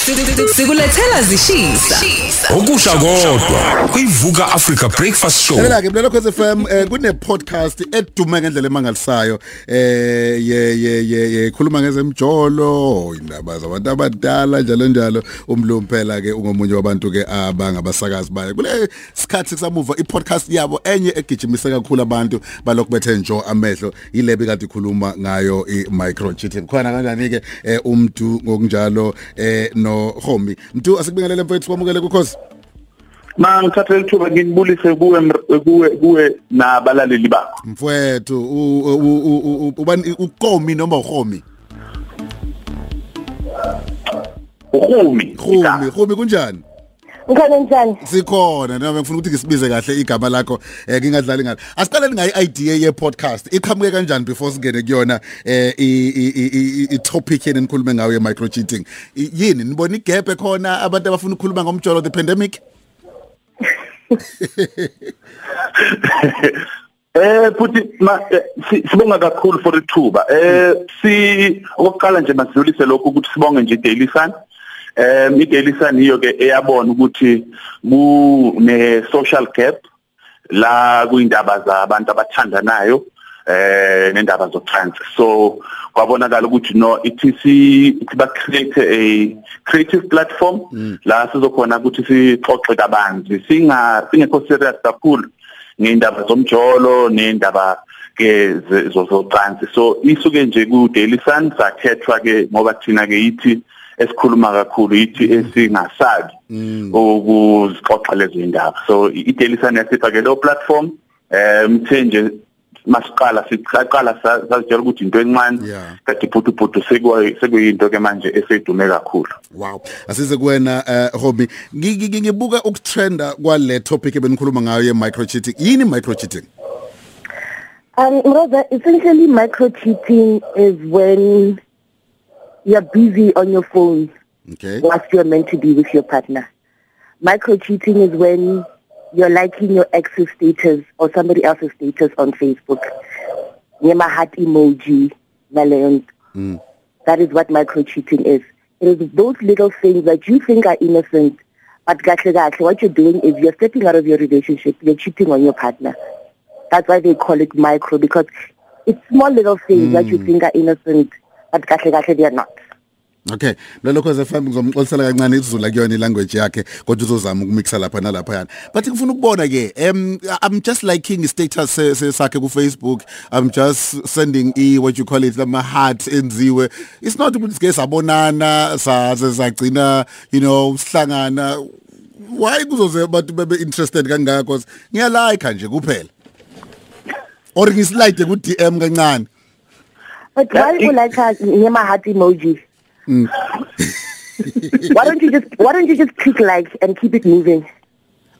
Sikulethela zishisa. Okusha kodwa kuyivuka Africa Breakfast Show. Lalela ke Mlelo Khosi FM eh, kune podcast edume ngendlela emangalisayo eh ye ye ye ye khuluma ngezemjolo indaba zabantu abadala njalo njalo umlungu phela ke ungomunye wabantu ke abangabasakazi bayo kule sikhathi samuva i-podcast yabo enye egijimise kakhulu abantu balokhu bethe njo amehlo yilebi kade ikhuluma ngayo i-micro cheating khona kanjani ke eh, umuntu ngokunjalo eh no Homi mntu asikubingelele mfethu kwamukele kukhosi Ma ngithatha lithuba nginibulise kuwe mr- kuwe kuwe nabalaleli bakho. mfowethu u- u- u- u- ubani ukomi noma uhomi Uhumi. Khumi, khumi kunjani? Ngikhona njani? Sikhona noma ngifuna ukuthi ngisibize kahle igama lakho eh ngingadlali ngalo. Asiqaleni ngayi idea ye podcast. Iqhamuke kanjani before singene kuyona eh i i- i i topic yeni nikhulume ngayo ye micro cheating. Yini nibona igap ekhona abantu abafuna ukukhuluma ngomjolo the pandemic? Eh futhi ma eh, si- sibonga kakhulu for ithuba. Eh si okokuqala nje masidlulise lokho ukuthi sibonge nje Daily Sun. Eh iDaily Sun iyo ke eyabona ukuthi kune social gap la kuyindaba zabantu abathandanayo eh nendaba zocansi. So kwabonakala ukuthi no it is it ba create a creative platform la sizokhona ukuthi sixoxe kabanzi. Singa singekho serious kakhulu ngendaba zomjolo nendaba ke zocansi. So isuke nje ku Daily Sun sakhethwa ke ngoba thina ke yithi esikhuluma kakhulu yithi esingasabi ukuzixoxa lezi indaba so i Daily Sun yasipha ke lo platform eh mthenje masiqala siqala sazitshela ukuthi into encane Yeah. kade phuthu sekuyinto ke manje esedume kakhulu Wow. Asize kuwena eh Homi. Ngi- ngi- Ngibuka ukutrenda kwale topic ebenikhuluma ngayo ye micro cheating. Yini micro cheating? Um, Rosa, essentially micro cheating is when you're busy on your phone Okay. whilst you're meant to be with your partner. Micro cheating is when you're liking your ex's status or somebody else's status on Facebook. Nema heart emoji, naleyo nto. That is what micro cheating is. It is those little things that you think are innocent, but kahle kahle, what you're doing is you're stepping out of your relationship, you're cheating on your partner. That's why they call it micro because it's small little things that you think are innocent, but kahle kahle they are not. Okay. Lolokho FM ngizomxolisela kancane isizulu kuyona ilanguage yakhe kodwa uzozama ukumixa lapha nalapha yana. But ngifuna ukubona ke um I'm just liking status se- se- sakhe ku Facebook. I'm just sending e what you call it lama heart enziwe. It's not ukuthi sike sabonana saze sagcina you know sihlangana why kuzoze abantu bebe interested kangaka because ngiyalike nje kuphela. Or ngislide ku DM kancane. But why it- you like her Nema heart emoji? why don't you just why don't you just click like and keep it moving?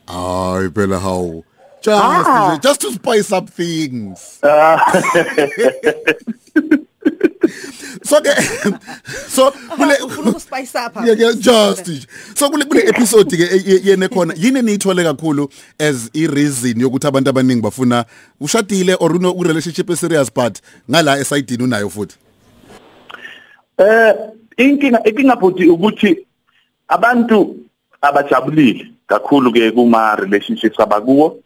Ay phela how. Just Ah. just to spice up things. so ke so kule Ufuna ukuspice up. Yeah, yeah, just so kule kule episode ke yene khona yini niyithole kakhulu as i reason yokuthi abantu abaningi bafuna ushadile or uno u relationship serious but ngala esayidini unayo futhi? Eh inkinga inkinga futhi ukuthi abantu abajabulile kakhulu ke kuma relationships abakuwo.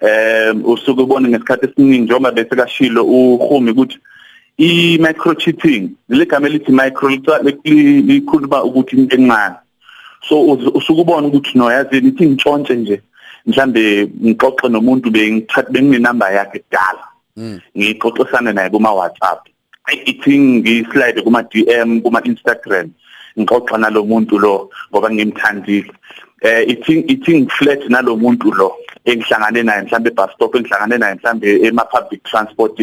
Eh usuke ubone ngesikhathi esiningi njengoba bese kashilo uhumi ukuthi i micro cheating legama elithi micro likhuluma ukuthi into encane. So uz- usuke ubona ukuthi no yazi lithi ngitshontshe nje mhlambe ngixoxe nomuntu bengithatha bengine number yakhe kudala. Ngixoxisana naye kuma WhatsApp ithi ngislide kuma DM kuma Instagram ngixoxa nalomuntu lo ngoba ngimthandile. Eh ithi ithi ngiflat nalomuntu lo. Engihlangane naye mhlambe bus stop engihlangane naye mhlambe ema public transport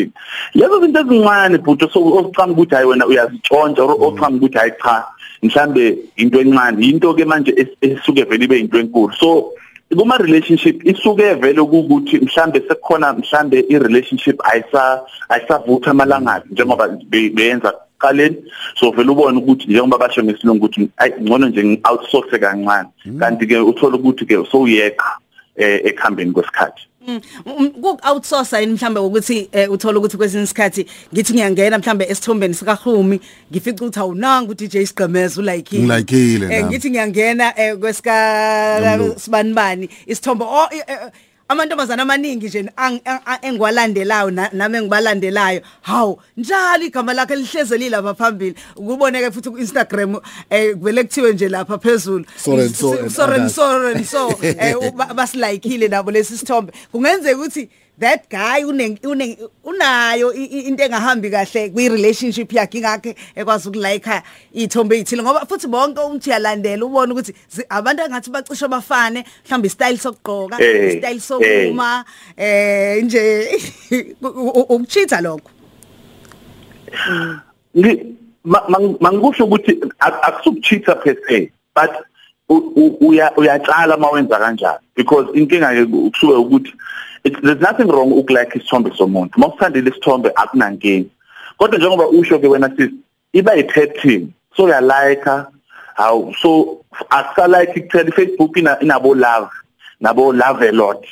lezo zinto ezincane bhuti so ocanga ukuthi hayi wena uyazitshontsha or ocanga ukuthi hayi cha mhlambe into encane. Into ke manje es- esuke vele ibe into enkulu. So kuma relationship isuke vele ukuthi mhlambe sekukhona mhlambe i relationship ayisa ayisavutha amalangana njengoba be- beyenza qaleni so vele ubone ukuthi njengoba basho ngesilungu ukuthi ayi ngcono nje ngi-outsource kancane. Kanti ke uthola ukuthi ke sowuyeka eh ekuhambeni kwesikhathi ku outsource yini mhlambe ukuthi eh, uthola ukuthi kwesinye isikhathi ngithi ngiyangena mhlambe esithombeni sika Hlumi ngifica ukuthi awunanga uDJ Sigqemeza ulike Ngilayikile nami. ngithi ngiyangena eh, kwesika Nomlo. sibanibani isithombo oh eh, eh, amantombazana amaningi nje ang- ang- ang- engiwalandelayo na- nami engibalandelayo. Hawu njalo igama lakhe lihleze lapha phambili. Ukuboneke futhi ku Instagram eh kuvele kuthiwe nje lapha phezulu. So and so and so and others. so and so eh ba- basilayikile nabo lesi sithombe. Kungenzeka ukuthi that guy une unayo into engahambi kahle kwi relationship yakhe ingakhe ekwazi ukulike ithombe ezithile ngoba futhi bonke umuntu uyalandela ubona ukuthi abantu angathi bacishe bafane mhlawumbe style sokugqoka style sokuma eh nje ukuchitha lokho. Ngi- ma- mang- mangikusho ukuthi ak- akusukucheater per se but uyatshala mawenza kanjalo because inkinga ke kusuke ukuthi it's- there's nothing wrong ukulike isithombe somuntu. Mawusithandile isithombe akunankinga kodwa njengoba usho ke wena sis iba yi-pet team so uyalike hawu so akusalike kuthela i-Facebook ina- inabo love nabo love a lot.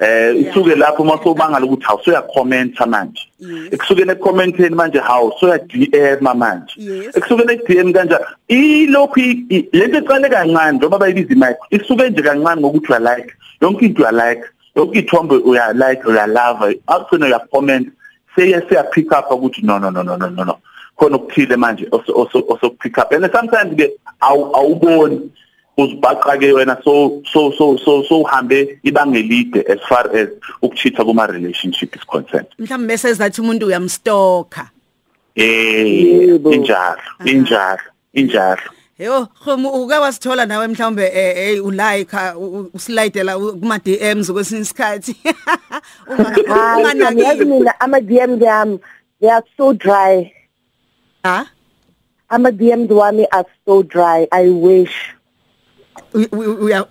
Eh isuke lapho masobangala ukuthi hawu soya comment manje. Yes. ekusukeni ecommenteni manje hawu soya DM manje. Yes. ekusukeni eDM kanjani ilokhu i- i- lento eqale kancane njengoba bayibiza imike isuke nje kancane ngokuthi uya like yonke into uya like yonke ithombe uya like uya love awugcina uya comment seye siya pick up ukuthi no no no no no no no. Khona ukuthile manje oso pick up. And sometimes ke awu- awuboni uzibhaqa ke wena so so so so so uhambe ibangelide as far as ukuchitha kuma relationship is concerned. Mhlawumbe bese zathi umuntu uyamstalker eh Yebo. injalo injalo injalo. Yo, khomu uke wasithola nawe mhlawumbe eh hey ulike uslidela kuma DMs kwesinye isikhathi. Unga- hayi yazi Unganaki. mina ama-dms yami they are so dry Ha? ama-dms wami are so dry i wish U- u- uya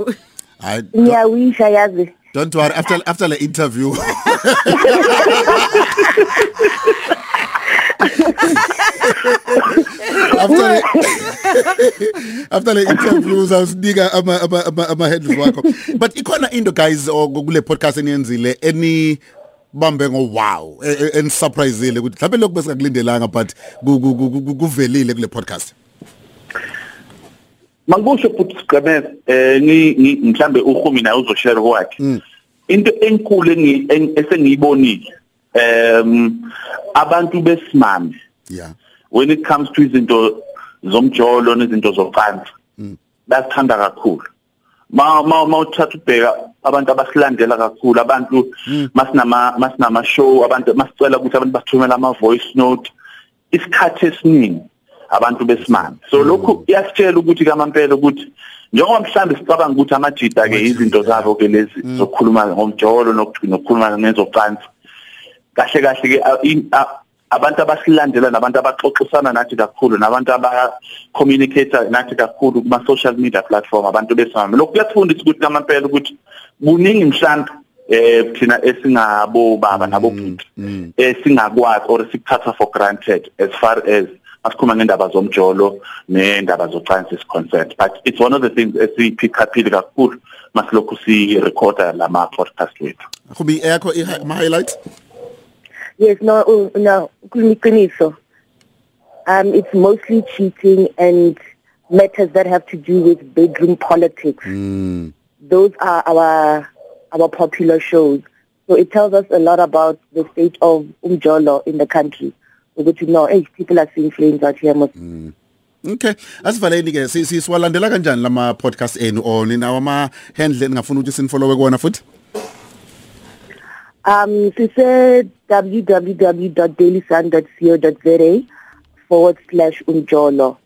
I ngiyawisha yazi don't worry after after the interview after the, after the interview uzawusinika ama ama ama, ama handles wakho but ikhona into guys o- kule podcast eniyenzile any bambe ngo wow en surprisele ukuthi mhlawumbe lokho besikakulindelanga but ku- ku- ku- ku- kuvelile kule podcast. Mangikusho futhi sigqemeza eh ngi ngi- mhlambe uhumi naye uzoshare kwakhe. Into enkulu engi en- esengiyibonile em abantu besimame. Yeah. When it comes to izinto zomjolo nezinto zocansi basithanda kakhulu. Ma ma mawuthatha ubheka abantu abasilandela kakhulu abantu masinama masinama show abantu masicela ukuthi abantu basithumele ama voice note. Isikhathi esiningi abantu besimame. So lokhu iyasitshela ukuthi kamampela ukuthi njengoba mhlambe sicabanga ukuthi amajita ke izinto zabo ke lezi zokukhuluma ngomjolo nokuthi- nokukhuluma ngezocansi kahle kahle ke a- in- a- abantu abasilandela nabantu abaxoxisana nathi kakhulu nabantu aba communicate nathi kakhulu kuma social media platform abantu besimame. Lokhu kuyasifundisa ukuthi namampela ukuthi kuningi mhlambe eh thina esingabo baba nabo bhuti esingakwazi or sikuthatha for granted as far as asikhuluma ngendaba zomjolo nendaba zocansi is concerned. But it's one of the things esipick up kakhulu masilokhu si recorda lama podcast wethu. Kubi yakho ama highlights yes no uh, no kuliqiniso um it's mostly cheating and matters that have to do with bedroom politics. Mm. those are our our popular shows. So it tells us a lot about the state of umjolo in the country. Ukuthi no hey people are seeing flames out here must Okay asivaleni ke si- si- siwalandela kanjani lama podcast enu on? Nawo ama handle engafuna ukuthi sinfollowe kuona futhi? Um, she said www.dailysun.co.za forward slash unjolo.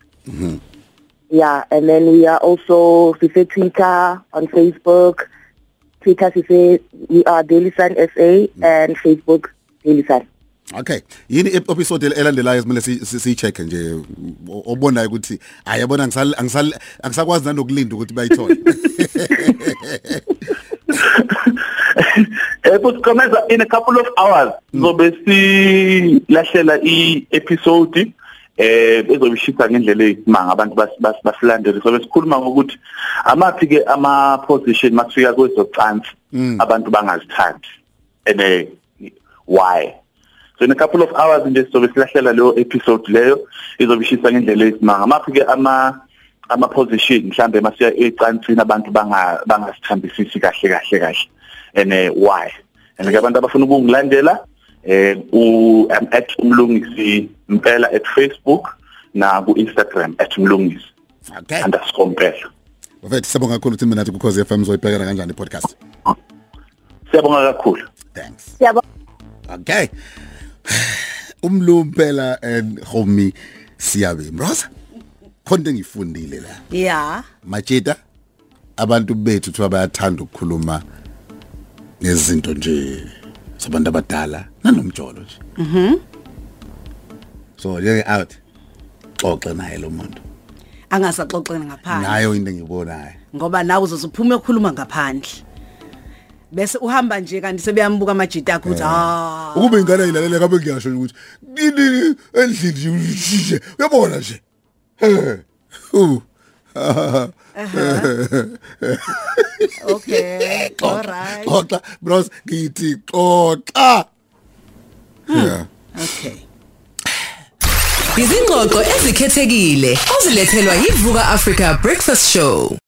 Yeah, and then we are also, she said Twitter, on Facebook. Twitter, she said we are Daily Sun SA and Facebook Daily Sun. Okay yini ep- episode el- elandelayo esimele si- si si check nje o- obonayo ukuthi ayabona ngisal angisal angisakwazi nanokulinda ukuthi bayithole But Kameza in a couple of hours. Zobe silahlela i-episode eh bezobishisa ngendlela eyisimanga. Abantu bas- bas- basilandele. So besikhuluma ngokuthi amathi ke ama position makufika kwezocansi abantu bangazithandi. And eh, why? So in a couple of hours nje sizobe silahlela leyo episode leyo izobishisa ngendlela eyisimanga. Maphi ke ama ama position mhlambe masiya ecansini abantu banga bangasithambisisi kahle kahle kahle. And eh, why and ke abantu abafuna ukungilandela eh u am at umlungisi impela at Facebook na ku Instagram at umlungisi. Okay. Underscore mpela. Bafethu siyabonga kakhulu ukuthi mina ukhoze FM zoyibhekela kanjani podcast siyabonga kakhulu. Thanks. Siyabonga. okay. Umlumpela and homie siyabe mroza? Khonto engifundile la. Yeah machita abantu bethu thiwa bayathanda ukukhuluma ngezinto nje sabantu abadala nanomjolo nje. Mhm. So yeke out xoxe naye lo muntu. Angasaxoxeni ngaphandle. Nayo into engiyibonayo. Ngoba nawe uzozuphuma ukukhuluma ngaphandle. Bese uhamba nje kanti sebeyambuka amajita akho uthi ah. Ukube ingane ilalele kabe ngiyasho nje ukuthi nini endlini nje uyabona nje? Eh. Okay all right xoxa bros ngithi xoxa. Yeah. okay Izingxoxo ezikhethekile ozilethelwa yivuka Africa Breakfast Show.